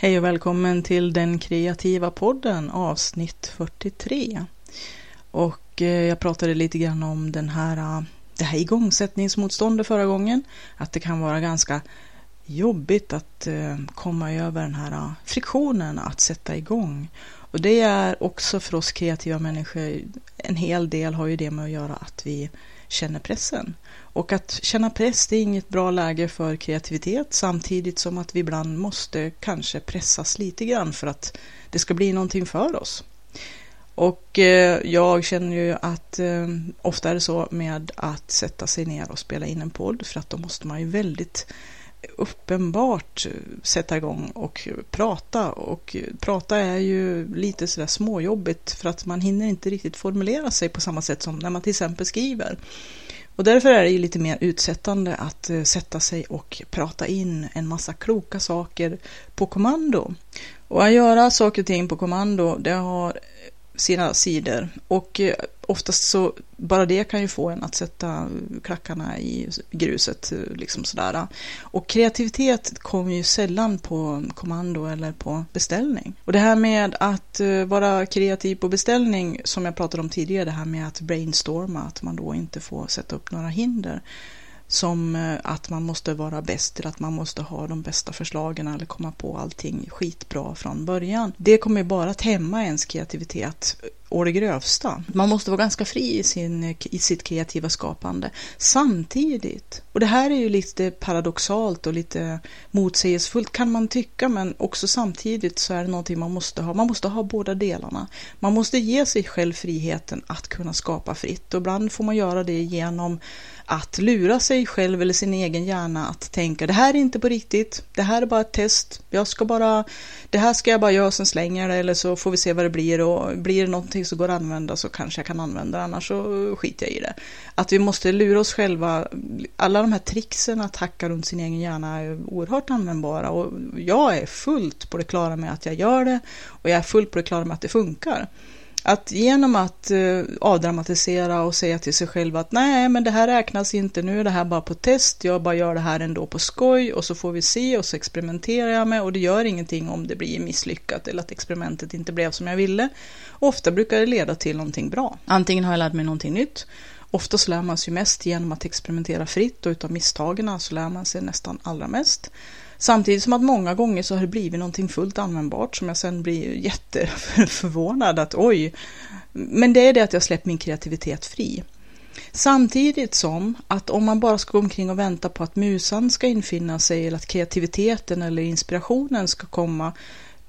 Hej och välkommen till den kreativa podden avsnitt 43. Och eh, jag pratade lite grann om den här, eh, det här igångsättningsmotståndet förra gången. Att det kan vara ganska jobbigt att eh, komma över den här friktionen att sätta igång. Och det är också för oss kreativa människor, en hel del har ju det med att göra att vi känner pressen. Och att känna press det är inget bra läge för kreativitet samtidigt som att vi ibland måste kanske pressas lite grann för att det ska bli någonting för oss. Och eh, jag känner ju att eh, ofta är det så med att sätta sig ner och spela in en podd för att då måste man ju väldigt uppenbart sätta igång och prata. Och prata är ju lite sådär småjobbigt för att man hinner inte riktigt formulera sig på samma sätt som när man till exempel skriver. Och därför är det ju lite mer utsättande att eh, sätta sig och prata in en massa kloka saker på kommando. Och att göra saker och ting på kommando, det har sina sidor. Och eh, oftast så, bara det kan ju få en att sätta klackarna i gruset. Liksom sådär. Och kreativitet kommer ju sällan på kommando eller på beställning. Och det här med att eh, vara kreativ på beställning, som jag pratade om tidigare, det här med att brainstorma, att man då inte får sätta upp några hinder som eh, att man måste vara bäst eller att man måste ha de bästa förslagen eller komma på allting skitbra från början. Det kommer bara att hämma ens kreativitet å det grövsta. Man måste vara ganska fri i, sin, i sitt kreativa skapande samtidigt. Och det här är ju lite paradoxalt och lite motsägelsefullt kan man tycka, men också samtidigt så är det någonting man måste ha. Man måste ha båda delarna. Man måste ge sig själv friheten att kunna skapa fritt och ibland får man göra det genom att lura sig själv eller sin egen hjärna att tänka det här är inte på riktigt, det här är bara ett test, jag ska bara, det här ska jag bara göra sen slänger det eller så får vi se vad det blir och blir det någonting som går att använda så kanske jag kan använda det, annars så skiter jag i det. Att vi måste lura oss själva, alla de här tricksen att hacka runt sin egen hjärna är oerhört användbara och jag är fullt på det klara med att jag gör det och jag är fullt på det klara med att det funkar. Att genom att eh, avdramatisera och säga till sig själv att nej, men det här räknas inte, nu är det här bara på test, jag bara gör det här ändå på skoj och så får vi se och så experimenterar jag med och det gör ingenting om det blir misslyckat eller att experimentet inte blev som jag ville. Ofta brukar det leda till någonting bra. Antingen har jag lärt mig någonting nytt Oftast lär man sig mest genom att experimentera fritt och utav misstagen så lär man sig nästan allra mest. Samtidigt som att många gånger så har det blivit någonting fullt användbart som jag sen blir jätteförvånad att oj. Men det är det att jag släppt min kreativitet fri. Samtidigt som att om man bara ska gå omkring och vänta på att musan ska infinna sig eller att kreativiteten eller inspirationen ska komma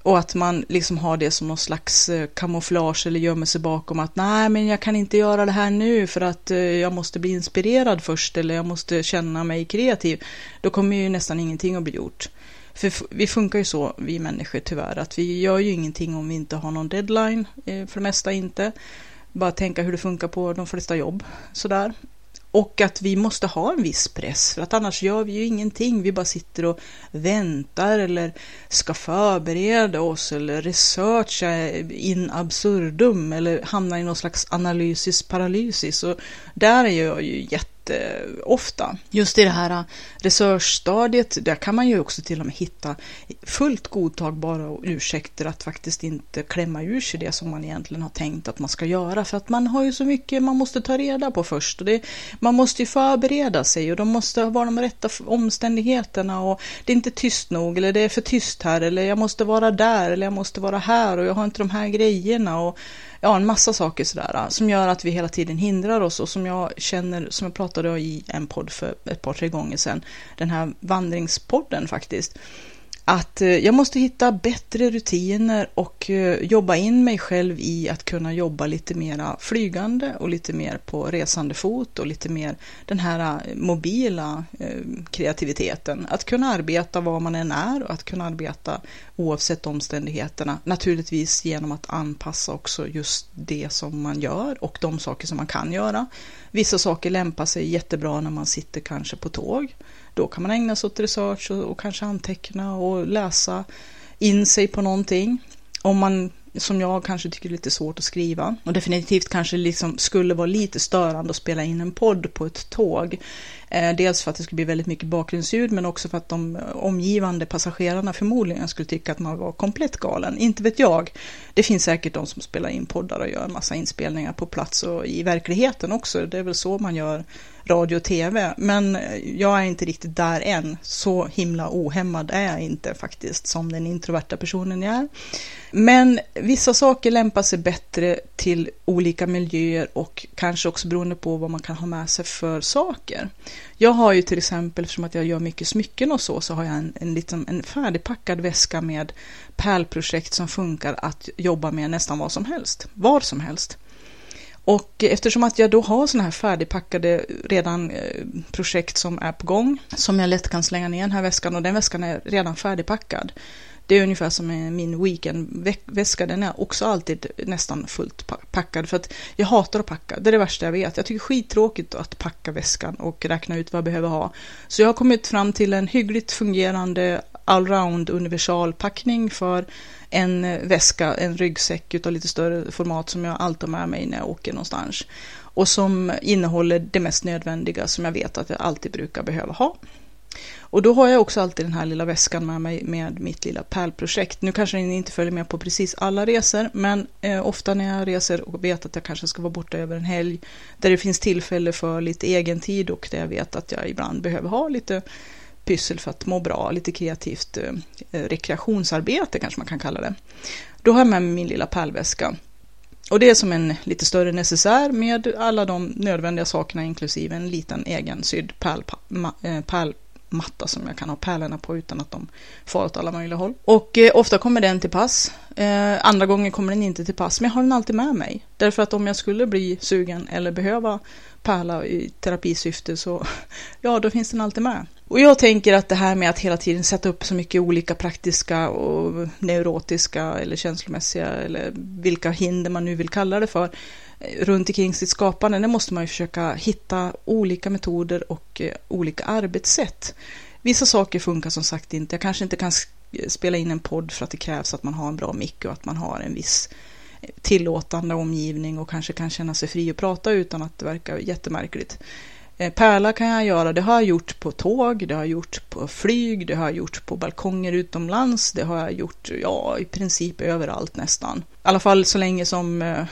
och att man liksom har det som någon slags eh, kamouflage eller gömmer sig bakom att nej men jag kan inte göra det här nu för att eh, jag måste bli inspirerad först eller jag måste känna mig kreativ. Då kommer ju nästan ingenting att bli gjort. För vi funkar ju så, vi människor tyvärr, att vi gör ju ingenting om vi inte har någon deadline, eh, för det mesta inte. Bara tänka hur det funkar på de flesta jobb, sådär. Och att vi måste ha en viss press, för att annars gör vi ju ingenting. Vi bara sitter och väntar eller ska förbereda oss eller researcha in absurdum eller hamna i någon slags analysis paralysis. Och där är jag ju jätte Eh, jätteofta. Just i det här eh, researchstadiet, där kan man ju också till och med hitta fullt godtagbara ursäkter att faktiskt inte klämma ur sig det som man egentligen har tänkt att man ska göra. För att man har ju så mycket man måste ta reda på först. Och det, man måste ju förbereda sig och de måste vara de rätta omständigheterna och det är inte tyst nog eller det är för tyst här eller jag måste vara där eller jag måste vara här och jag har inte de här grejerna. och ja, en massa saker sådär äh, som gör att vi hela tiden hindrar oss och som jag känner, som jag pratade i en podd för ett par, tre gånger sedan, den här vandringspodden faktiskt, att eh, jag måste hitta bättre rutiner och eh, jobba in mig själv i att kunna jobba lite mera flygande och lite mer på resande fot och lite mer den här eh, mobila kreativiteten. Att kunna arbeta var man än är och att kunna arbeta oavsett omständigheterna. Naturligtvis genom att anpassa också just det som man gör och de saker som man kan göra. Vissa saker lämpar sig jättebra när man sitter kanske på tåg. Då kan man ägna sig åt research och, och kanske anteckna och läsa in sig på någonting. Om man som jag kanske tycker är lite svårt att skriva. Och definitivt kanske liksom skulle vara lite störande att spela in en podd på ett tåg. Eh, dels för att det skulle bli väldigt mycket bakgrundsljud men också för att de omgivande passagerarna förmodligen skulle tycka att man var komplett galen. Inte vet jag. Det finns säkert de som spelar in poddar och gör en massa inspelningar på plats och i verkligheten också. Det är väl så man gör radio och tv. Men jag är inte riktigt där än. Så himla ohämmad är jag inte faktiskt som den introverta personen jag är. Men vissa saker lämpar sig bättre till olika miljöer och kanske också beroende på vad man kan ha med sig för saker. Jag har ju till exempel, eftersom att jag gör mycket smycken och så, så har jag en, en, liksom, en färdigpackad väska med pärlprojekt som funkar att jobba med nästan vad som helst, var som helst. Och eftersom att jag då har sådana här färdigpackade redan eh, projekt som är på gång, som jag lätt kan slänga ner den här väskan och den väskan är redan färdigpackad. Det är ungefär som min weekendväska, den är också alltid nästan fullt packad för att jag hatar att packa, det är det värsta jag vet. Jag tycker skittråkigt att packa väskan och räkna ut vad jag behöver ha. Så jag har kommit fram till en hyggligt fungerande allround universalpackning för en väska, en ryggsäck utav lite större format som jag alltid har med mig när jag åker någonstans. Och som innehåller det mest nödvändiga som jag vet att jag alltid brukar behöva ha. Och då har jag också alltid den här lilla väskan med mig med mitt lilla pärlprojekt. Nu kanske den inte följer med på precis alla resor, men eh, ofta när jag reser och vet att jag kanske ska vara borta över en helg, där det finns tillfälle för lite egen tid och där jag vet att jag ibland behöver ha lite pyssel för att må bra, lite kreativt eh, eh, rekreationsarbete kanske man kan kalla det. Då har jag med mig min lilla pärlväska. Och det är som en lite större necessär med alla de nödvändiga sakerna inklusive en liten egen sydd eh, pärlmatta som jag kan ha pärlorna på utan att de far åt alla möjliga håll. Och eh, ofta kommer den till pass. Eh, andra gånger kommer den inte till pass, men jag har den alltid med mig. Därför att om jag skulle bli sugen eller behöva pärla i terapisyfte så ja, då finns den alltid med. Och jag tänker att det här med att hela tiden sätta upp så mycket olika praktiska och neurotiska eller känslomässiga eller vilka hinder man nu vill kalla det för eh, runt omkring sitt skapande, det måste man ju försöka hitta olika metoder och eh, olika arbetssätt. Vissa saker funkar som sagt inte. Jag kanske inte kan spela in en podd för att det krävs att man har en bra mick och att man har en viss eh, tillåtande omgivning och kanske kan känna sig fri att prata utan att det verkar jättemärkligt. Eh, pärla kan jag göra, det har jag gjort på tåg, det har jag gjort på flyg, det har jag gjort på balkonger utomlands, det har jag gjort, ja, i princip överallt nästan. I alla fall så länge som eh,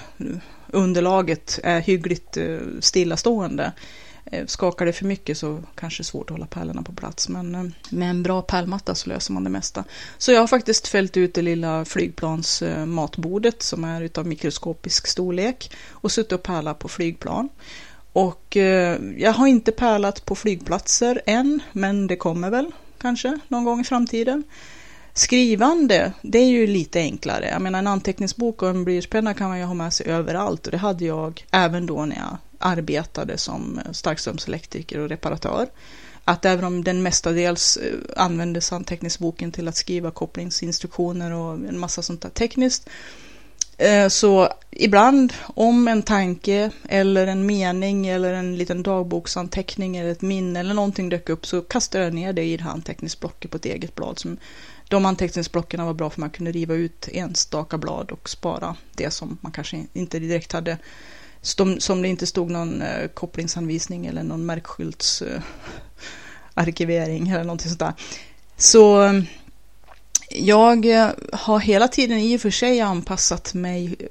underlaget är hyggligt eh, stillastående. Skakar det för mycket så kanske det är svårt att hålla pärlorna på plats, men med en bra pärlmatta så löser man det mesta. Så jag har faktiskt fällt ut det lilla flygplansmatbordet som är utav mikroskopisk storlek och suttit och pärlat på flygplan. Och eh, jag har inte pärlat på flygplatser än, men det kommer väl kanske någon gång i framtiden. Skrivande, det är ju lite enklare. Jag menar en anteckningsbok och en blyertspenna kan man ju ha med sig överallt och det hade jag även då när jag arbetade som eh, starkströmselektriker och reparatör. Att även om den mestadels eh, användes anteckningsboken till att skriva kopplingsinstruktioner och en massa sånt där tekniskt Eh, så ibland om en tanke eller en mening eller en liten dagboksanteckning eller ett minne eller någonting dök upp så kastade jag ner det i det här anteckningsblocket på ett eget blad. Som, de anteckningsblocken var bra för man kunde riva ut enstaka blad och spara det som man kanske inte direkt hade som, som det inte stod någon eh, kopplingsanvisning eller någon märkskylts arkivering eller någonting sånt där. Så eh, jag eh, har hela tiden i och för sig anpassat mig eh,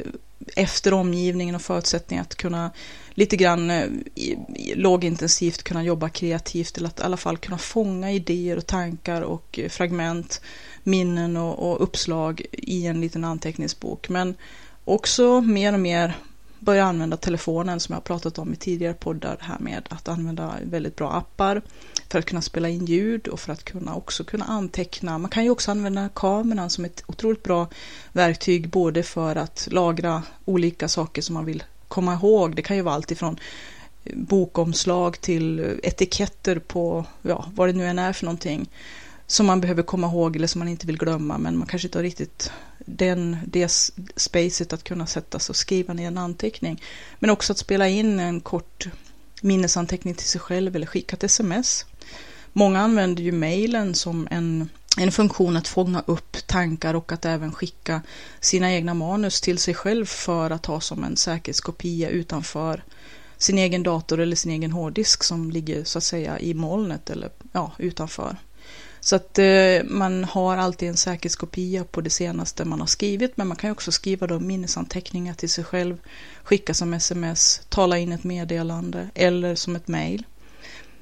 efter omgivningen och förutsättningar att kunna lite grann eh, lågintensivt kunna jobba kreativt eller att i alla fall kunna fånga idéer och tankar och fragment, minnen och, och uppslag i en liten anteckningsbok. Men också mer och mer börja använda telefonen som jag har pratat om i tidigare poddar här med att använda väldigt bra appar för att kunna spela in ljud och för att kunna också kunna anteckna. Man kan ju också använda kameran som ett otroligt bra verktyg både för att lagra olika saker som man vill komma ihåg. Det kan ju vara allt ifrån eh, bokomslag till eh, etiketter på ja, vad det nu än är för någonting som man behöver komma ihåg eller som man inte vill glömma men man kanske inte har riktigt den, det spacet att kunna sätta sig och skriva ner en anteckning. Men också att spela in en kort minnesanteckning till sig själv eller skicka ett sms. Många använder ju mejlen som en en funktion att fånga upp tankar och att även skicka sina egna manus till sig själv för att ha som en säkerhetskopia utanför sin egen dator eller sin egen hårddisk som ligger så att säga i molnet eller ja, utanför. Så att eh, man har alltid en säkerhetskopia på det senaste man har skrivit, men man kan ju också skriva då minnesanteckningar till sig själv, skicka som sms, tala in ett meddelande eller som ett mejl.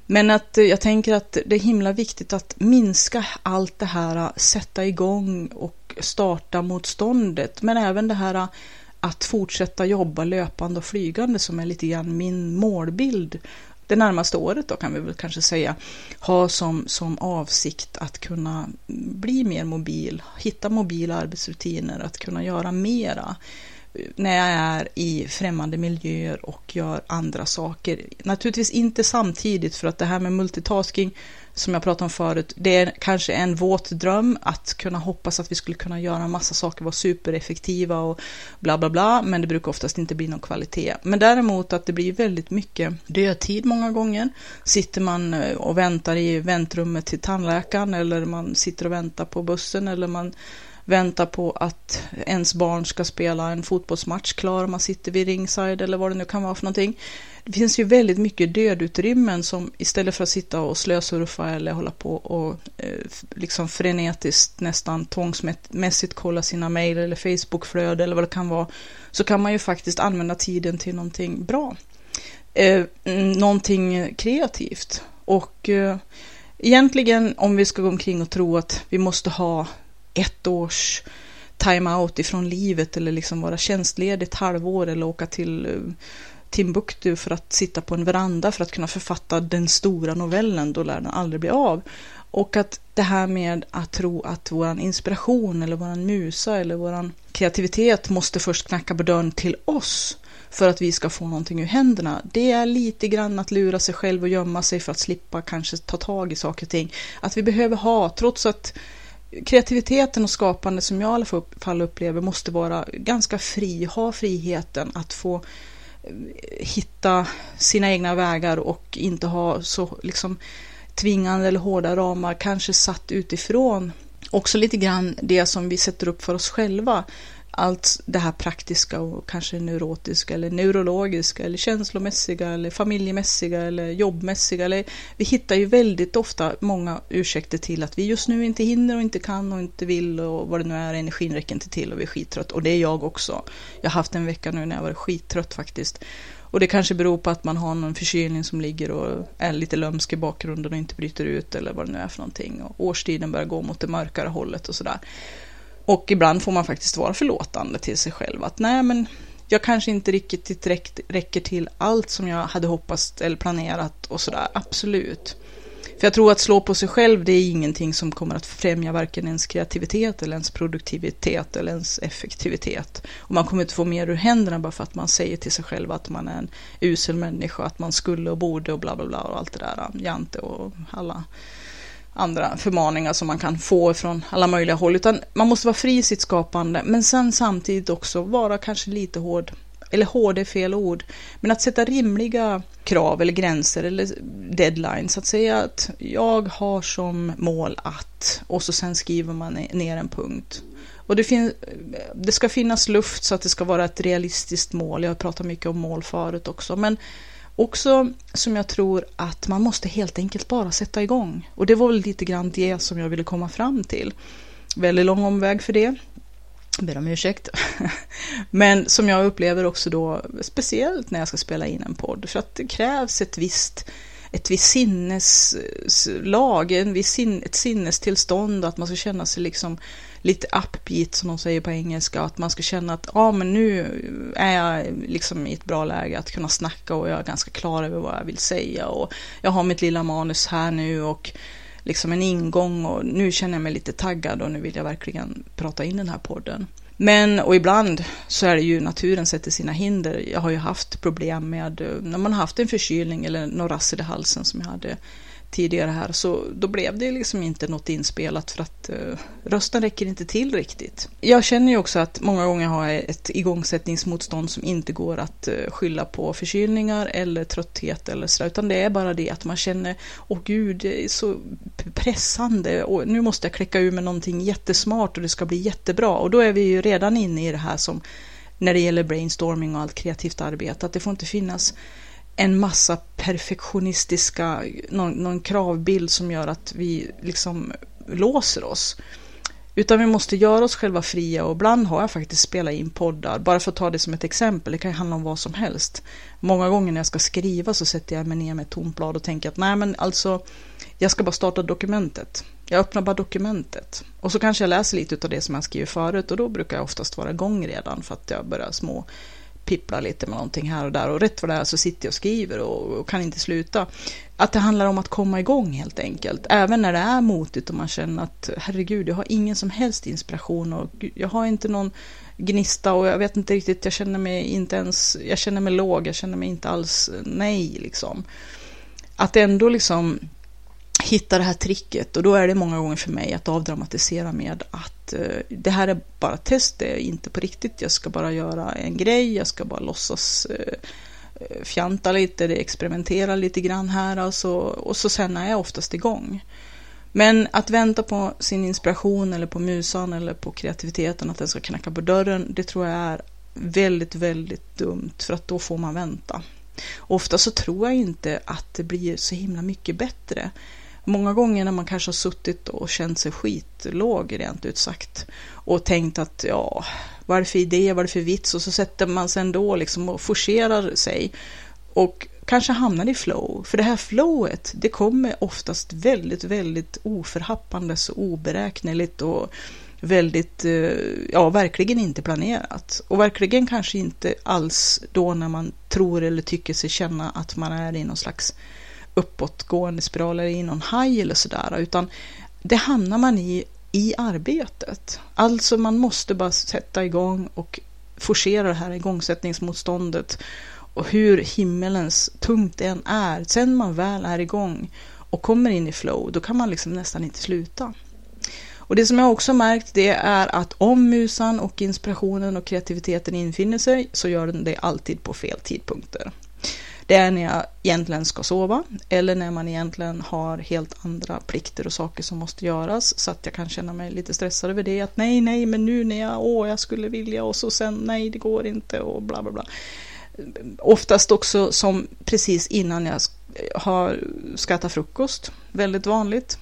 Men att eh, jag tänker att det är himla viktigt att minska allt det här, eh, sätta igång och starta motståndet, men även det här eh, att fortsätta jobba löpande och flygande som är lite grann min målbild det närmaste året då kan vi väl kanske säga. Ha som, som avsikt att kunna bli mer mobil, hitta mobila arbetsrutiner, att kunna göra mera när jag är i främmande miljöer och gör andra saker. Naturligtvis inte samtidigt för att det här med multitasking som jag pratade om förut, det är kanske en våt dröm att kunna hoppas att vi skulle kunna göra en massa saker, vara supereffektiva och bla bla bla, men det brukar oftast inte bli någon kvalitet. Men däremot att det blir väldigt mycket dödtid många gånger. Sitter man eh, och väntar i väntrummet till tandläkaren eller man sitter och väntar på bussen eller man väntar på att ens barn ska spela en fotbollsmatch klar, man sitter vid ringside eller vad det nu kan vara för någonting. Det finns ju väldigt mycket dödutrymmen som istället för att sitta och slösurfa eller hålla på och eh, liksom frenetiskt nästan tvångsmässigt kolla sina mejl eller Facebookflöde eller vad det kan vara, så kan man ju faktiskt använda tiden till någonting bra. Eh, mm, någonting kreativt. Och eh, egentligen om vi ska gå omkring och tro att vi måste ha ett års time-out ifrån livet eller liksom vara tjänstledig ett halvår eller åka till eh, Timbuktu för att sitta på en veranda för att kunna författa den stora novellen, då lär den aldrig bli av. Och att det här med att tro att vår inspiration eller vår musa eller vår kreativitet måste först knacka på dörren till oss för att vi ska få någonting ur händerna. Det är lite grann att lura sig själv och gömma sig för att slippa kanske ta tag i saker och ting. Att vi behöver ha, trots att kreativiteten och skapandet som jag i alla fall upplever måste vara ganska fri, ha friheten att få eh, hitta sina egna vägar och inte ha så liksom tvingande eller hårda ramar, kanske satt utifrån. Också lite grann det som vi sätter upp för oss själva allt det här praktiska och kanske neurotiska eller neurologiska eller känslomässiga eller familjemässiga eller jobbmässiga. Eller, vi hittar ju väldigt ofta många ursäkter till att vi just nu inte hinner och inte kan och inte vill och vad det nu är, energin räcker inte till och vi är skittrött. Och det är jag också. Jag har haft en vecka nu när jag var skittrött faktiskt. Och det kanske beror på att man har någon förkylning som ligger och är lite lömsk i bakgrunden och inte bryter ut eller vad det nu är för någonting. Och årstiden börjar gå mot det mörkare hållet och sådär. Och ibland får man faktiskt vara förlåtande till sig själv. Att nej, men jag kanske inte riktigt räcker till allt som jag hade hoppats eller planerat och sådär. Absolut. För jag tror att slå på sig själv, det är ingenting som kommer att främja varken ens kreativitet eller ens produktivitet eller ens effektivitet. Och man kommer inte få mer ur händerna bara för att man säger till sig själv att man är en usel människa, att man skulle och borde och bla bla bla och allt det där, Jante och alla andra förmaningar som man kan få från alla möjliga håll, utan man måste vara fri i sitt skapande, men sen samtidigt också vara kanske lite hård, eller hård är fel ord, men att sätta rimliga krav eller gränser eller deadlines, att säga att jag har som mål att, och så sen skriver man ner en punkt. Och det, fin- det ska finnas luft så att det ska vara ett realistiskt mål. Jag har pratat mycket om mål förut också, men Också som jag tror att man måste helt enkelt bara sätta igång. Och det var väl lite grann det som jag ville komma fram till. Väldigt lång omväg för det. Ber om ursäkt. Men som jag upplever också då, speciellt när jag ska spela in en podd, för att det krävs ett visst ett visst sinneslag, eh, en viss sin, ett sinnestillstånd, att man ska känna sig liksom lite upbeat som de säger på engelska, att man ska känna att ja, men nu är jag liksom i ett bra läge att kunna snacka och jag är ganska klar över vad jag vill säga och jag har mitt lilla manus här nu och liksom en ingång och nu känner jag mig lite taggad och nu vill jag verkligen prata in den här podden. Men, och ibland så är det ju naturen sätter sina hinder. Jag har ju haft problem med eh, när man har haft en förkylning eller något rassel i halsen som jag hade tidigare här så då blev det liksom inte något inspelat för att eh, rösten räcker inte till riktigt. Jag känner ju också att många gånger har jag ett igångsättningsmotstånd som inte går att eh, skylla på förkylningar eller trötthet eller så utan det är bara det att man känner, åh gud, det är så pressande och nu måste jag klicka ur med någonting jättesmart och det ska bli jättebra och då är vi ju redan inne i det här som när det gäller brainstorming och allt kreativt arbete, att det får inte finnas en massa perfektionistiska, någon, någon kravbild som gör att vi liksom låser oss. Utan vi måste göra oss själva fria och ibland har jag faktiskt spelat in poddar, bara för att ta det som ett exempel, det kan ju handla om vad som helst. Många gånger när jag ska skriva så sätter jag mig ner med ett tomt blad och tänker att nej men alltså, jag ska bara starta dokumentet. Jag öppnar bara dokumentet och så kanske jag läser lite av det som jag skriver förut och då brukar jag oftast vara igång redan för att jag börjar små pipplar lite med någonting här och där och rätt vad det är så sitter jag och skriver och, och, kan inte sluta. Att det handlar om att komma igång helt enkelt. Även när det är motigt och man känner att herregud, jag har ingen som helst inspiration och jag har inte någon gnista och jag vet inte riktigt, jag känner mig inte ens, jag känner mig låg, jag känner mig inte alls nej liksom. Att ändå liksom hitta det här tricket och då är det många gånger för mig att avdramatisera med att eh, det här är bara test, det är inte på riktigt, jag ska bara göra en grej, jag ska bara låtsas eh, eh fjanta lite, experimentera lite grann här alltså, och så sen är jag oftast igång. Men att vänta på sin inspiration eller på musan eller på kreativiteten, att den ska knacka på dörren, det tror jag är väldigt, väldigt dumt för att då får man vänta. Ofta så tror jag inte att det blir så himla mycket bättre Många gånger när man kanske har suttit och känt sig skitlåg rent ut sagt och tänkt att ja, varför det idé, varför vits och så sätter man sig ändå liksom och forcerar sig och kanske hamnar i flow. För det här flowet, det kommer oftast väldigt, väldigt oförhappandes och oberäkneligt och väldigt, eh, ja, verkligen inte planerat. Och verkligen kanske inte alls då när man tror eller tycker sig känna att man är i någon slags uppåtgående spiraler i någon haj eller sådär, utan det hamnar man i i arbetet. Alltså man måste bara sätta igång och forcera det här igångsättningsmotståndet och hur himmelens tungt det än är. Sen man väl är igång och kommer in i flow, då kan man liksom nästan inte sluta. Och det som jag också märkt det är att om musan och inspirationen och kreativiteten infinner sig så gör den det alltid på fel tidpunkter. Det är när jag egentligen ska sova eller när man egentligen har helt andra plikter och saker som måste göras så att jag kan känna mig lite stressad över det. Att nej, nej, men nu när jag, åh, jag skulle vilja och så sen nej, det går inte och bla bla bla. Oftast också som precis innan jag har ska äta frukost, väldigt vanligt.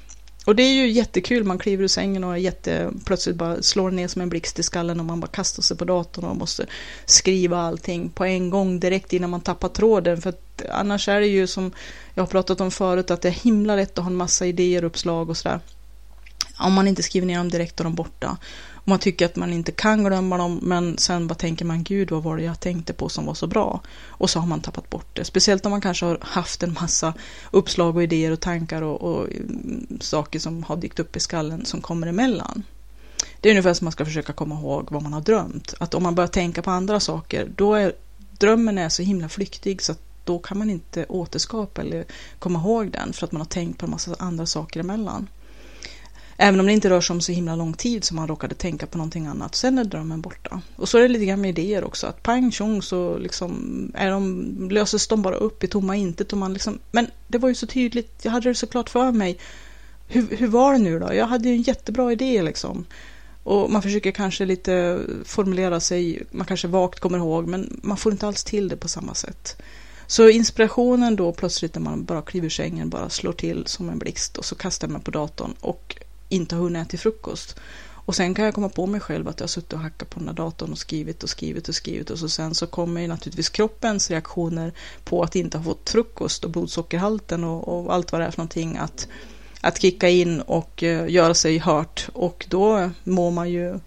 Och det är ju jättekul, man kliver ur sängen och jätte, plötsligt bara slår ner som en blixt i skallen och man bara kastar sig på datorn och måste skriva allting på en gång direkt innan man tappar tråden. För att annars är det ju som jag har pratat om förut att det är himla lätt att ha en massa idéer, uppslag och sådär. Om man inte skriver ner dem direkt och de borta. Och man tycker att man inte kan glömma dem, men sen bara tänker man gud vad var det jag tänkte på som var så bra? Och så har man tappat bort det. Speciellt om man kanske har haft en massa uppslag och idéer och tankar och, och mm, saker som har dykt upp i skallen som kommer emellan. Det är ungefär som man ska försöka komma ihåg vad man har drömt. Att om man börjar tänka på andra saker, då är drömmen är så himla flyktig så att då kan man inte återskapa eller komma ihåg den för att man har tänkt på en massa andra saker emellan. Även om det inte rör sig om så himla lång tid som man råkade tänka på någonting annat. Sen är drömmen borta. Och så är det lite grann med idéer också. Att pang tjong så liksom är de, löses de bara upp i tomma intet. Och man liksom, men det var ju så tydligt. Jag hade det så klart för mig. Hur, hur var det nu då? Jag hade ju en jättebra idé liksom. Och man försöker kanske lite formulera sig. Man kanske vagt kommer ihåg. Men man får inte alls till det på samma sätt. Så inspirationen då plötsligt när man bara kliver ur sängen bara slår till som en blixt och så kastar man på datorn och inte har hunnit äta frukost. Och sen kan jag komma på mig själv att jag har suttit och hackat på den där datorn och skrivit och skrivit och skrivit och så sen så kommer ju naturligtvis kroppens reaktioner på att inte ha fått frukost och blodsockerhalten och, och allt vad det är för någonting att, att kicka in och uh, göra sig hört och då mår man ju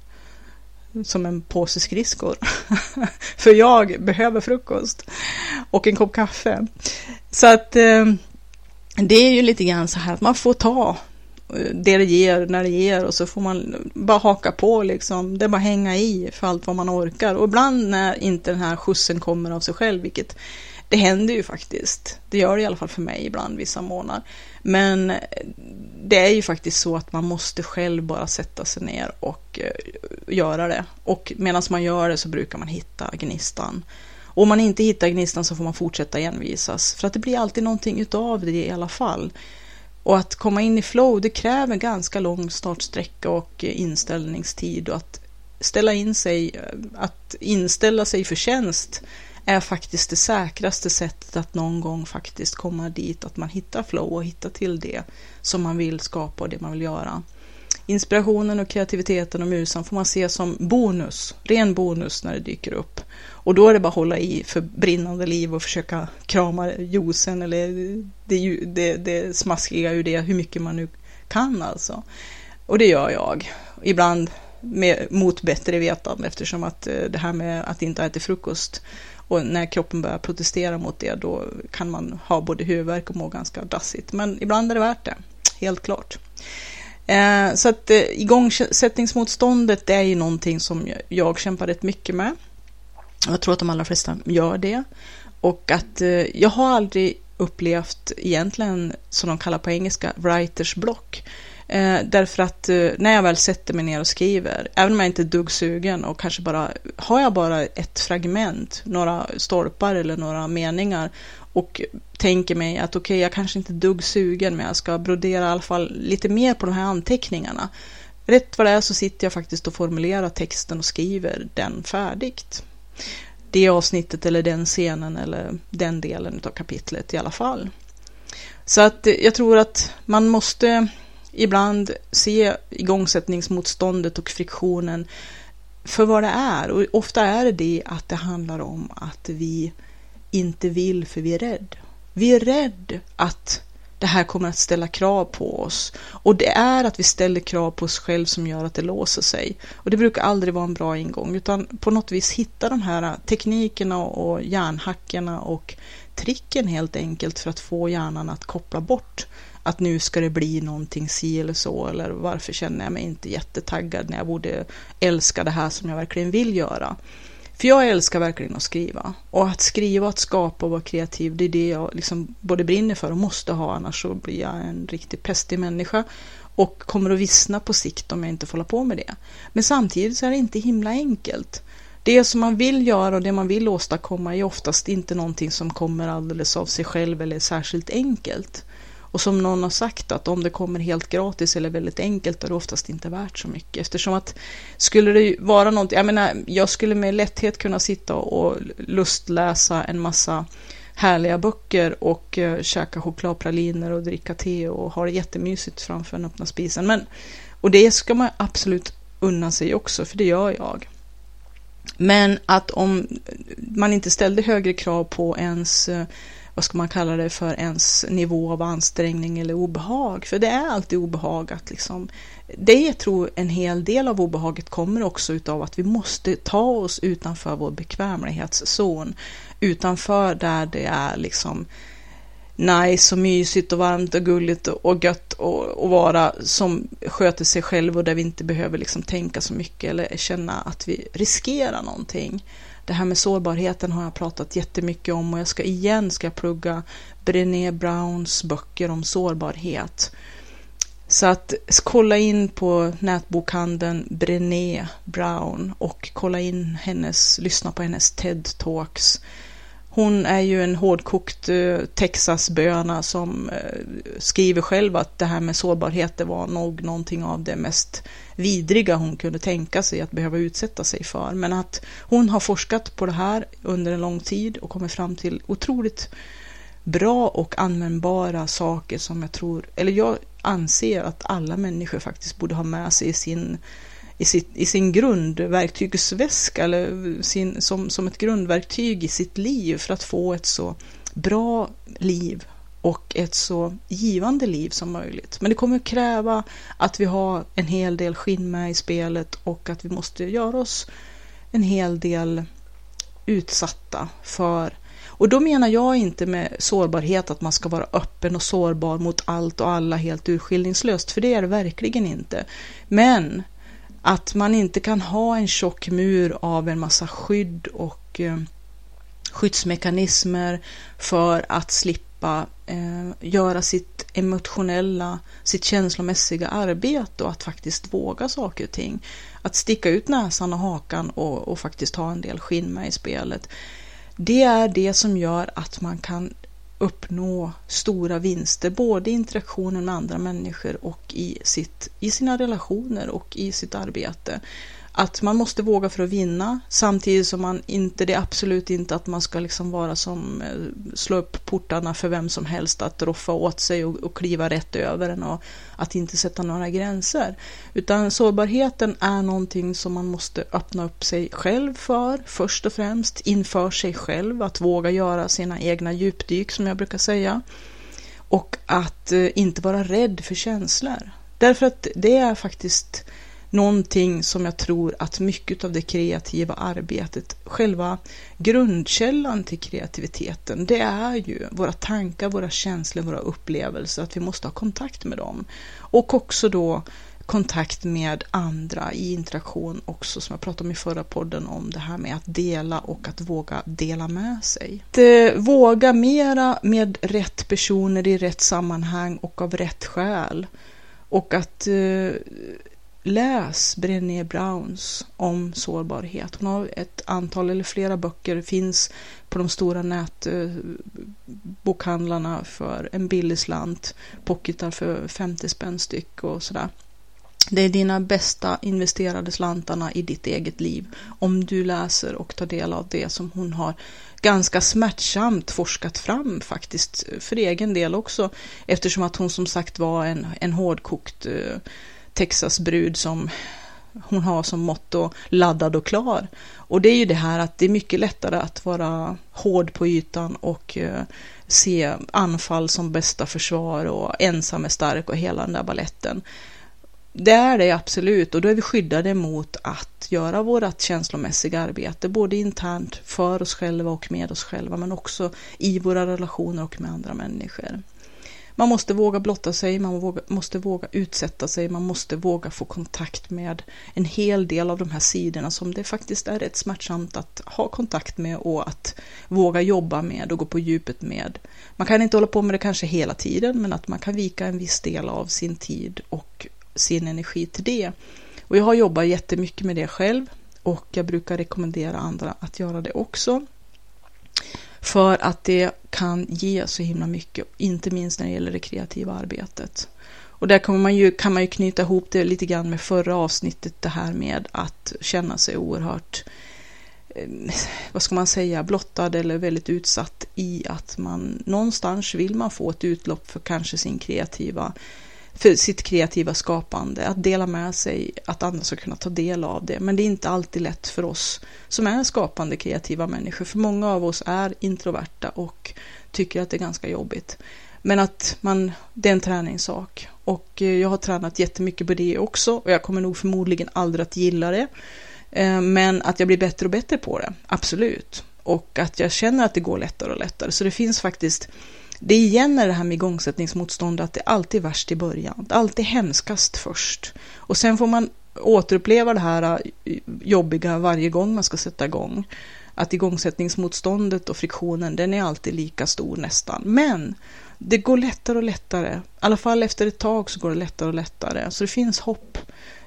som en påse skridskor. för jag behöver frukost och en kopp kaffe. Så att uh, det är ju lite grann så här att man får ta det det ger när det ger och så får man bara haka på liksom. Det är bara hänga i för allt vad man orkar. Och ibland när inte den här skjutsen kommer av sig själv, vilket det händer ju faktiskt. Det gör det i alla fall för mig ibland vissa månader. Men eh, det är ju faktiskt så att man måste själv bara sätta sig ner och eh, göra det. Och medan man gör det så brukar man hitta gnistan. Och om man inte hittar gnistan så får man fortsätta envisas. För att det blir alltid någonting utav det i alla fall. Och att komma in i flow, det kräver ganska lång startsträcka och inställningstid. Och att ställa in sig, att inställa sig för tjänst är faktiskt det säkraste sättet att någon gång faktiskt komma dit, att man hittar flow och hittar till det som man vill skapa och det man vill göra. Inspirationen och kreativiteten och musen får man se som bonus, ren bonus när det dyker upp. Och då är det bara att hålla i för brinnande liv och försöka krama juicen eller det, det, det smaskiga ur det, hur mycket man nu kan alltså. Och det gör jag. Ibland med, mot bättre vetande eftersom att eh, det här med att inte äta frukost och när kroppen börjar protestera mot det då kan man ha både huvudvärk och må ganska dassigt. Men ibland är det värt det, helt klart. Eh, så att eh, igångsättningsmotståndet det är ju någonting som jag, jag kämpar rätt mycket med. Jag tror att de allra flesta gör det. Och att eh, jag har aldrig upplevt egentligen, som de kallar på engelska, writers block. Eh, därför att eh, när jag väl sätter mig ner och skriver, även om jag inte är duggsugen och kanske bara, har jag bara ett fragment, några stolpar eller några meningar och tänker mig att okej, okay, jag kanske inte är dugg sugen men jag ska brodera i alla fall lite mer på de här anteckningarna. Rätt vad det är så sitter jag faktiskt och formulerar texten och skriver den färdigt. Det avsnittet eller den scenen eller den delen av kapitlet i alla fall. Så att jag tror att man måste ibland se igångsättningsmotståndet och friktionen för vad det är. Och ofta är det det att det handlar om att vi inte vill för vi är rädd. Vi är rädd att det här kommer att ställa krav på oss. Och det är att vi ställer krav på oss själv som gör att det låser sig. Och det brukar aldrig vara en bra ingång, utan på något vis hitta de här teknikerna och hjärnhackarna och tricken helt enkelt för att få hjärnan att koppla bort att nu ska det bli någonting si eller så eller varför känner jag mig inte jättetaggad när jag borde älska det här som jag verkligen vill göra. För jag älskar verkligen att skriva. Och att skriva, att skapa och vara kreativ, det är det jag liksom både brinner för och måste ha, annars så blir jag en riktigt pestig människa och kommer att vissna på sikt om jag inte får hålla på med det. Men samtidigt så är det inte himla enkelt. Det som man vill göra och det man vill åstadkomma är oftast inte någonting som kommer alldeles av sig själv eller är särskilt enkelt. Och som någon har sagt att om det kommer helt gratis eller väldigt enkelt är det oftast inte värt så mycket. Eftersom att skulle det vara något, jag menar, jag skulle med lätthet kunna sitta och lustläsa en massa härliga böcker och eh, käka chokladpraliner och dricka te och ha det jättemysigt framför den öppna spisen. Men, och det ska man absolut unna sig också, för det gör jag. Men att om man inte ställde högre krav på ens eh, vad ska man kalla det för, ens nivå av ansträngning eller obehag. För det är alltid obehag att liksom, det jag tror en hel del av obehaget kommer också utav att vi måste ta oss utanför vår bekvämlighetszon. Utanför där det är liksom nice och mysigt och varmt och gulligt och gött och, vara som sköter sig själv och där vi inte behöver liksom tänka så mycket eller känna att vi riskerar någonting. Det här med sårbarheten har jag pratat jättemycket om och jag ska igen ska plugga Brené Browns böcker om sårbarhet. Så att kolla in på nätbokhandeln Brené Brown och kolla in hennes, lyssna på hennes TED-talks. Hon är ju en hårdkokt eh, Texasböna som eh, skriver själv att det här med sårbarhet det var nog någonting av det mest vidriga hon kunde tänka sig att behöva utsätta sig för. Men att hon har forskat på det här under en lång tid och kommit fram till otroligt bra och användbara saker som jag tror, eller jag anser att alla människor faktiskt borde ha med sig i sin i, sitt, i sin grundverktygsväska eller sin, som, som ett grundverktyg i sitt liv för att få ett så bra liv och ett så givande liv som möjligt. Men det kommer kräva att vi har en hel del skinn med i spelet och att vi måste göra oss en hel del utsatta för och då menar jag inte med sårbarhet att man ska vara öppen och sårbar mot allt och alla helt urskillningslöst, för det är det verkligen inte. Men att man inte kan ha en tjock mur av en massa skydd och eh, skyddsmekanismer för att slippa eh, göra sitt emotionella, sitt känslomässiga arbete och att faktiskt våga saker och ting. Att sticka ut näsan och hakan och, och faktiskt ha en del skinn med i spelet. Det är det som gör att man kan uppnå stora vinster, både i interaktionen med andra människor och i, sitt, i sina relationer och i sitt arbete att man måste våga för att vinna samtidigt som man inte, det är absolut inte att man ska liksom vara som eh, slå upp portarna för vem som helst att roffa åt sig och, och kliva rätt över den och att inte sätta några gränser. Utan sårbarheten är någonting som man måste öppna upp sig själv för först och främst inför sig själv, att våga göra sina egna djupdyk som jag brukar säga. Och att eh, inte vara rädd för känslor. Därför att det är faktiskt någonting som jag tror att mycket av det kreativa arbetet, själva grundkällan till kreativiteten, det är ju våra tankar, våra känslor, våra upplevelser, att vi måste ha kontakt med dem. Och också då kontakt med andra i interaktion också, som jag pratade om i förra podden, om det här med att dela och att våga dela med sig. Att eh, våga mera med rätt personer i rätt sammanhang och av rätt skäl. Och att eh, läs Brené Browns om sårbarhet. Hon har ett antal eller flera böcker, finns på de stora nätbokhandlarna för en billig slant, pocketar för 50 spänn styck och sådär. Det är dina bästa investerade slantarna i ditt eget liv om du läser och tar del av det som hon har ganska smärtsamt forskat fram faktiskt för egen del också eftersom att hon som sagt var en, en hårdkokt uh, Texasbrud som hon har som motto laddad och klar. Och det är ju det här att det är mycket lättare att vara hård på ytan och eh, se anfall som bästa försvar och ensam är stark och hela den där balletten. Det är det absolut och då är vi skyddade mot att göra vårt känslomässiga arbete, både internt för oss själva och med oss själva, men också i våra relationer och med andra människor. Man måste våga blotta sig, man våga, måste våga utsätta sig, man måste våga få kontakt med en hel del av de här sidorna som det faktiskt är rätt smärtsamt att ha kontakt med och att våga jobba med och gå på djupet med. Man kan inte hålla på med det kanske hela tiden, men att man kan vika en viss del av sin tid och sin energi till det. Och jag har jobbat jättemycket med det själv och jag brukar rekommendera andra att göra det också. För att det kan ge så himla mycket, inte minst när det gäller det kreativa arbetet. Och där kan man, ju, kan man ju knyta ihop det lite grann med förra avsnittet, det här med att känna sig oerhört, eh, vad ska man säga, blottad eller väldigt utsatt i att man någonstans vill man få ett utlopp för kanske sin kreativa för sitt kreativa skapande, att dela med sig, att andra ska kunna ta del av det. Men det är inte alltid lätt för oss som är skapande kreativa människor, för många av oss är introverta och tycker att det är ganska jobbigt. Men att man, det är en träningssak och eh, jag har tränat jättemycket på det också och jag kommer nog förmodligen aldrig att gilla det. Eh, men att jag blir bättre och bättre på det, absolut. Och att jag känner att det går lättare och lättare. Så det finns faktiskt det igen är det här med igångsättningsmotstånd, att det alltid är värst i början. Det är alltid hemskast först. Och sen får man återuppleva det här äh, jobbiga varje gång man ska sätta igång. Att igångsättningsmotståndet och friktionen, den är alltid lika stor nästan. Men det går lättare och lättare. I alla fall efter ett tag så går det lättare och lättare. Så det finns hopp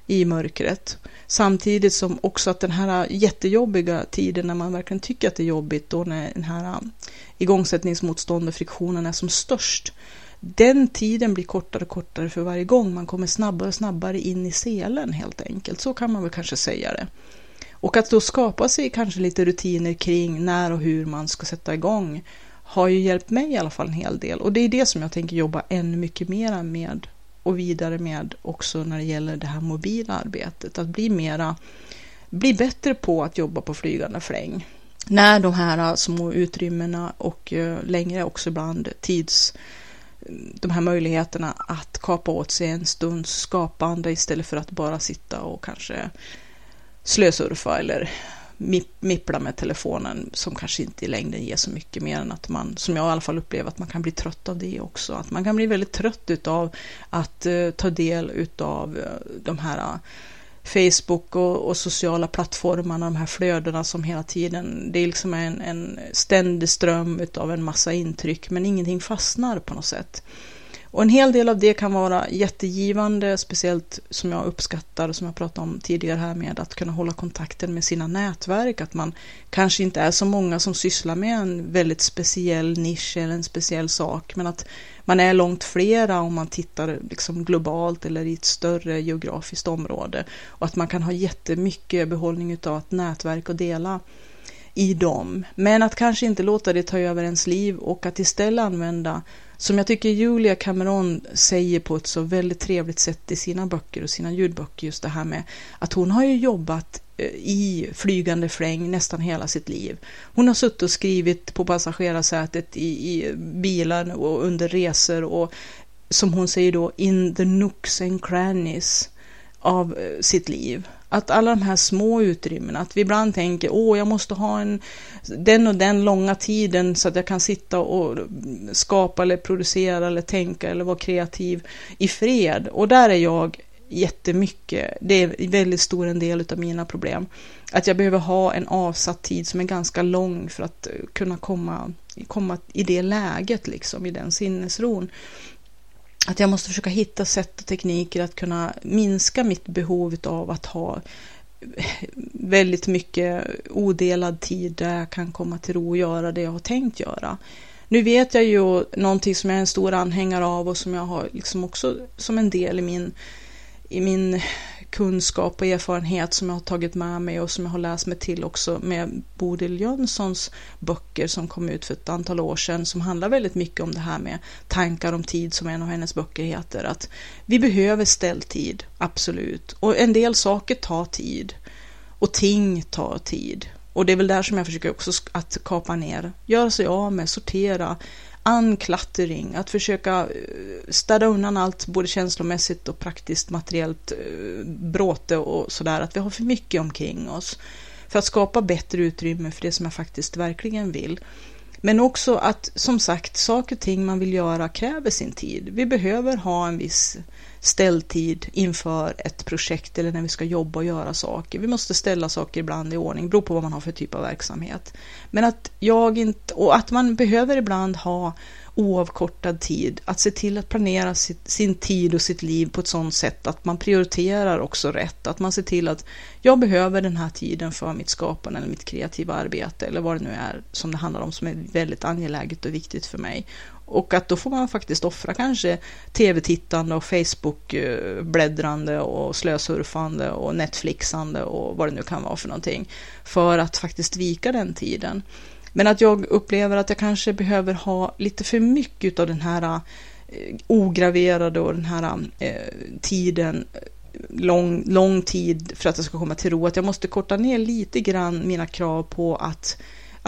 i mörkret. Samtidigt som också att den här jättejobbiga tiden när man verkligen tycker att det är jobbigt, då när den här um, igångsättningsmotstånd och friktionen är som störst, den tiden blir kortare och kortare för varje gång. Man kommer snabbare och snabbare in i selen helt enkelt. Så kan man väl kanske säga det. Och att då skapa sig kanske lite rutiner kring när och hur man ska sätta igång har ju hjälpt mig i alla fall en hel del. Och det är det som jag tänker jobba ännu mycket mera med och vidare med också när det gäller det här mobila arbetet. Att bli mera, bli bättre på att jobba på flygande fläng. När de här äh, små utrymmena och äh, längre också ibland tids de här möjligheterna att kapa åt sig en stunds skapande istället för att bara sitta och kanske slösurfa eller mippla med telefonen som kanske inte i längden ger så mycket mer än att man, som jag i alla fall upplever, att man kan bli trött av det också. Att man kan bli väldigt trött utav att uh, ta del utav uh, de här uh, Facebook och, och, sociala plattformarna, de här flödena som hela tiden, det är liksom en, en ständig ström av en massa intryck, men ingenting fastnar på något sätt. Och en hel del av det kan vara jättegivande, speciellt som jag uppskattar, som jag pratade om tidigare här med att kunna hålla kontakten med sina nätverk, att man kanske inte är så många som sysslar med en väldigt speciell nisch eller en speciell sak, men att man är långt flera om man tittar liksom globalt eller i ett större geografiskt område. Och att man kan ha jättemycket behållning av ett nätverk och dela i dem, men att kanske inte låta det ta över ens liv och att istället använda som jag tycker Julia Cameron säger på ett så väldigt trevligt sätt i sina böcker och sina ljudböcker, just det här med att hon har ju jobbat eh, i flygande fläng nästan hela sitt liv. Hon har suttit och skrivit på passagerarsätet i, i bilar och under resor och som hon säger då, in the nooks and crannies av eh, sitt liv. Att alla de här små utrymmena, att vi ibland tänker åh, jag måste ha en, den och den långa tiden så att jag kan sitta och skapa eller producera eller tänka eller vara kreativ i fred. Och där är jag jättemycket, det är väldigt stor en del av mina problem. Att jag behöver ha en avsatt tid som är ganska lång för att kunna komma, komma i det läget, liksom, i den sinnesron att jag måste försöka hitta sätt och tekniker att kunna minska mitt behov av att ha väldigt mycket odelad tid där jag kan komma till ro och göra det jag har tänkt göra. Nu vet jag ju någonting som jag är en stor anhängare av och som jag har liksom också som en del i min, i min kunskap och erfarenhet som jag har tagit med mig och som jag har läst mig till också med Bodil Jönssons böcker som kom ut för ett antal år sedan som handlar väldigt mycket om det här med tankar om tid som en av hennes böcker heter. Att vi behöver ställtid, absolut. Och en del saker tar tid. Och ting tar tid. Och det är väl där som jag försöker också att kapa ner, göra sig av med, sortera, unklattering, att försöka eh, städa undan allt både känslomässigt och praktiskt materiellt eh, bråte och sådär, att vi har för mycket omkring oss. För att skapa bättre utrymme för det som jag faktiskt verkligen vill. Men också att som sagt, saker och ting man vill göra kräver sin tid. Vi behöver ha en viss ställtid inför ett projekt eller när vi ska jobba och göra saker. Vi måste ställa saker ibland i ordning, beror på vad man har för typ av verksamhet. Men att jag inte, och att man behöver ibland ha oavkortad tid, att se till att planera sitt, sin tid och sitt liv på ett sådant sätt att man prioriterar också rätt, att man ser till att jag behöver den här tiden för mitt skapande eller mitt kreativa arbete eller vad det nu är som det handlar om som är väldigt angeläget och viktigt för mig. Och att då får man faktiskt offra kanske tv-tittande och Facebook-bläddrande och slösurfande och Netflixande och vad det nu kan vara för någonting. För att faktiskt vika den tiden. Men att jag upplever att jag kanske behöver ha lite för mycket av den här eh, ograverade och den här eh, tiden eh, lång, lång tid för att jag ska komma till ro. Att jag måste korta ner lite grann mina krav på att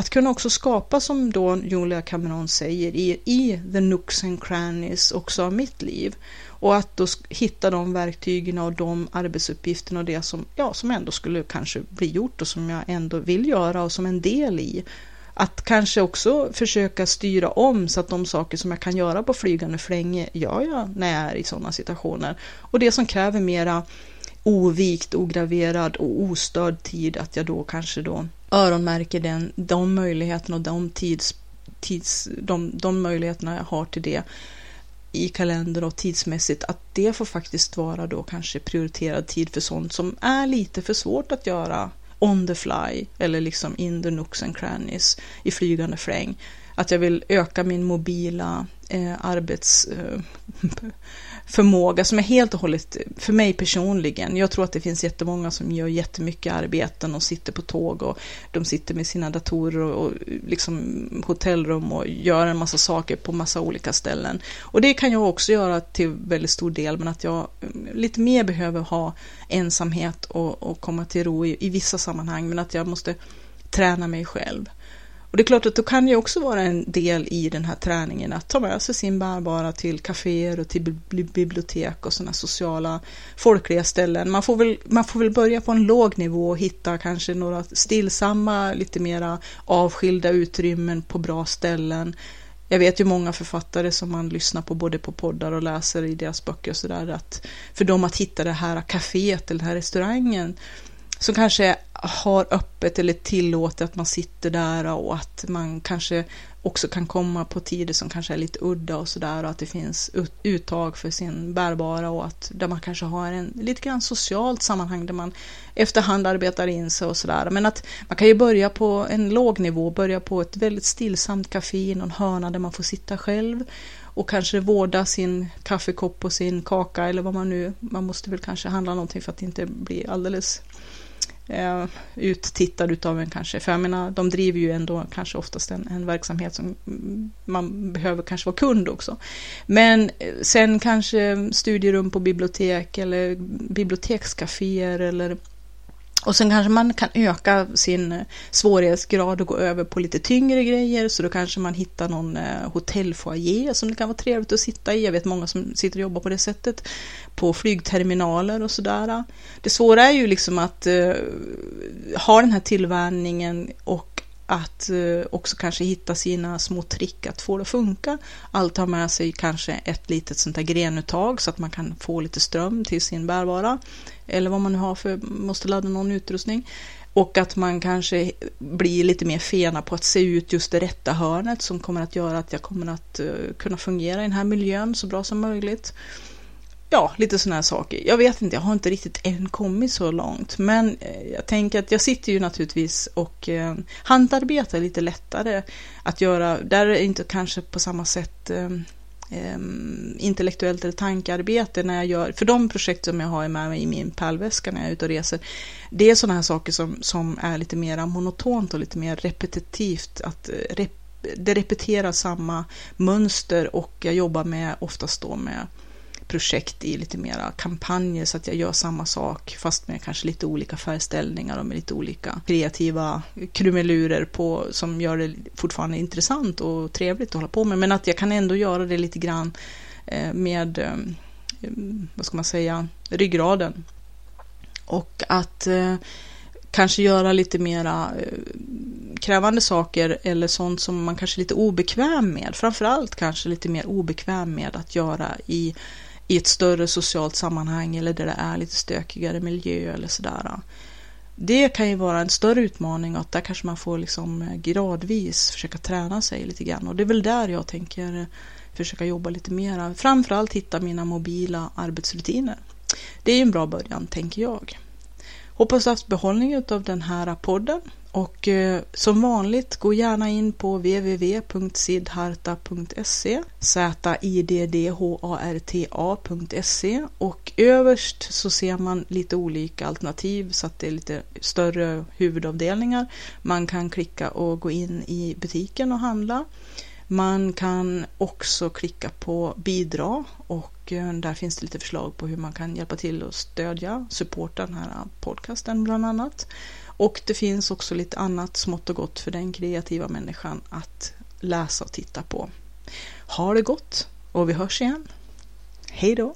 att kunna också skapa, som då Julia Cameron säger, i, i the nooks and crannies också av mitt liv. Och att då hitta de verktygen och de arbetsuppgifterna och det som, ja, som ändå skulle kanske bli gjort och som jag ändå vill göra och som en del i. Att kanske också försöka styra om så att de saker som jag kan göra på flygande flänge gör jag när jag är i sådana situationer. Och det som kräver mera ovikt, ograverad och ostörd tid, att jag då kanske då öronmärker den, de möjligheterna och de, tids, tids, de, de möjligheterna jag har till det i kalender och tidsmässigt, att det får faktiskt vara då kanske prioriterad tid för sånt som är lite för svårt att göra on the fly eller liksom in the nooks and crannies i flygande fläng. Att jag vill öka min mobila eh, arbets... Eh, förmåga som är helt och hållet för mig personligen. Jag tror att det finns jättemånga som gör jättemycket arbeten och sitter på tåg och de sitter med sina datorer och, och liksom hotellrum och gör en massa saker på massa olika ställen. Och det kan jag också göra till väldigt stor del, men att jag mm, lite mer behöver ha ensamhet och, och komma till ro i, i vissa sammanhang, men att jag måste träna mig själv. Och det är klart att då kan ju också vara en del i den här träningen att ta med sig sin bärbara till kaféer och till bibliotek och sådana sociala folkliga ställen. Man får, väl, man får väl börja på en låg nivå och hitta kanske några stillsamma, lite mera avskilda utrymmen på bra ställen Jag vet ju många författare som man lyssnar på både på poddar och läser i deras böcker och sådär att för dem att hitta det här kaféet eller den här restaurangen som kanske har öppet eller tillåter att man sitter där och att man kanske också kan komma på tider som kanske är lite udda och sådär och att det finns uttag för sin bärbara och att där man kanske har en lite grann socialt sammanhang där man efterhand arbetar in sig och sådär. Men att man kan ju börja på en låg nivå, börja på ett väldigt stillsamt café i någon hörna där man får sitta själv och kanske vårda sin kaffekopp och sin kaka eller vad man nu, man måste väl kanske handla någonting för att inte bli alldeles eh, uttittad utav en kanske. För jag menar, de driver ju ändå kanske oftast en, en verksamhet som man behöver kanske vara kund också. Men eh, sen kanske studierum på bibliotek eller bibliotekscaféer eller och sen kanske man kan öka sin eh, svårighetsgrad och gå över på lite tyngre grejer. Så då kanske man hittar någon eh, hotellfoajé som det kan vara trevligt att sitta i. Jag vet många som sitter och jobbar på det sättet. På flygterminaler och sådär. Det svåra är ju liksom att uh, ha den här tillvänjningen och att eh, också kanske hitta sina små trick att få det att funka. Allt har med sig kanske ett litet sånt här grenuttag så att man kan få lite ström till sin bärvara. eller vad man nu har för, måste ladda någon utrustning. Och att man kanske blir lite mer fena på att se ut just det rätta hörnet som kommer att göra att jag kommer att eh, kunna fungera i den här miljön så bra som möjligt. Ja, lite sådana här saker. Jag vet inte, jag har inte riktigt än kommit så långt. Men eh, jag tänker att jag sitter ju naturligtvis och eh, handarbetar lite lättare att göra. Där är det inte kanske på samma sätt eh, intellektuellt eller tankearbete när jag gör, för de projekt som jag har med mig i min pärlväska när jag är ute och reser, det är sådana här saker som, som är lite mer monotont och lite mer repetitivt, att eh, rep, det repeterar samma mönster och jag jobbar med oftast då med projekt i lite mera kampanjer så att jag gör samma sak fast med kanske lite olika färgställningar och med lite olika kreativa krumelurer på som gör det fortfarande intressant och trevligt att hålla på med. Men att jag kan ändå göra det lite grann eh, med, eh, vad ska man säga, ryggraden. Och att eh, kanske göra lite mera krävande saker eller sånt som man kanske är lite obekväm med. Framförallt kanske lite mer obekväm med att göra i i ett större socialt sammanhang eller där det är lite stökigare miljö eller sådär. Det kan ju vara en större utmaning och att där kanske man får liksom eh, gradvis försöka träna sig lite grann och det är väl där jag tänker eh, försöka jobba lite mera. Framförallt hitta mina mobila arbetsrutiner. Det är en bra början tänker jag. Hoppas du haft behållning av den här podden och eh, som vanligt, gå gärna in på www.sidharta.se ziddharta.se och överst så ser man lite olika alternativ så att det är lite större huvudavdelningar. Man kan klicka och gå in i butiken och handla. Man kan också klicka på bidra och eh, där finns det lite förslag på hur man kan hjälpa till och stödja, supporta den här podcasten bland annat. Och det finns också lite annat smått och gott för den kreativa människan att läsa och titta på. Ha det gott och vi hörs igen. Hej då!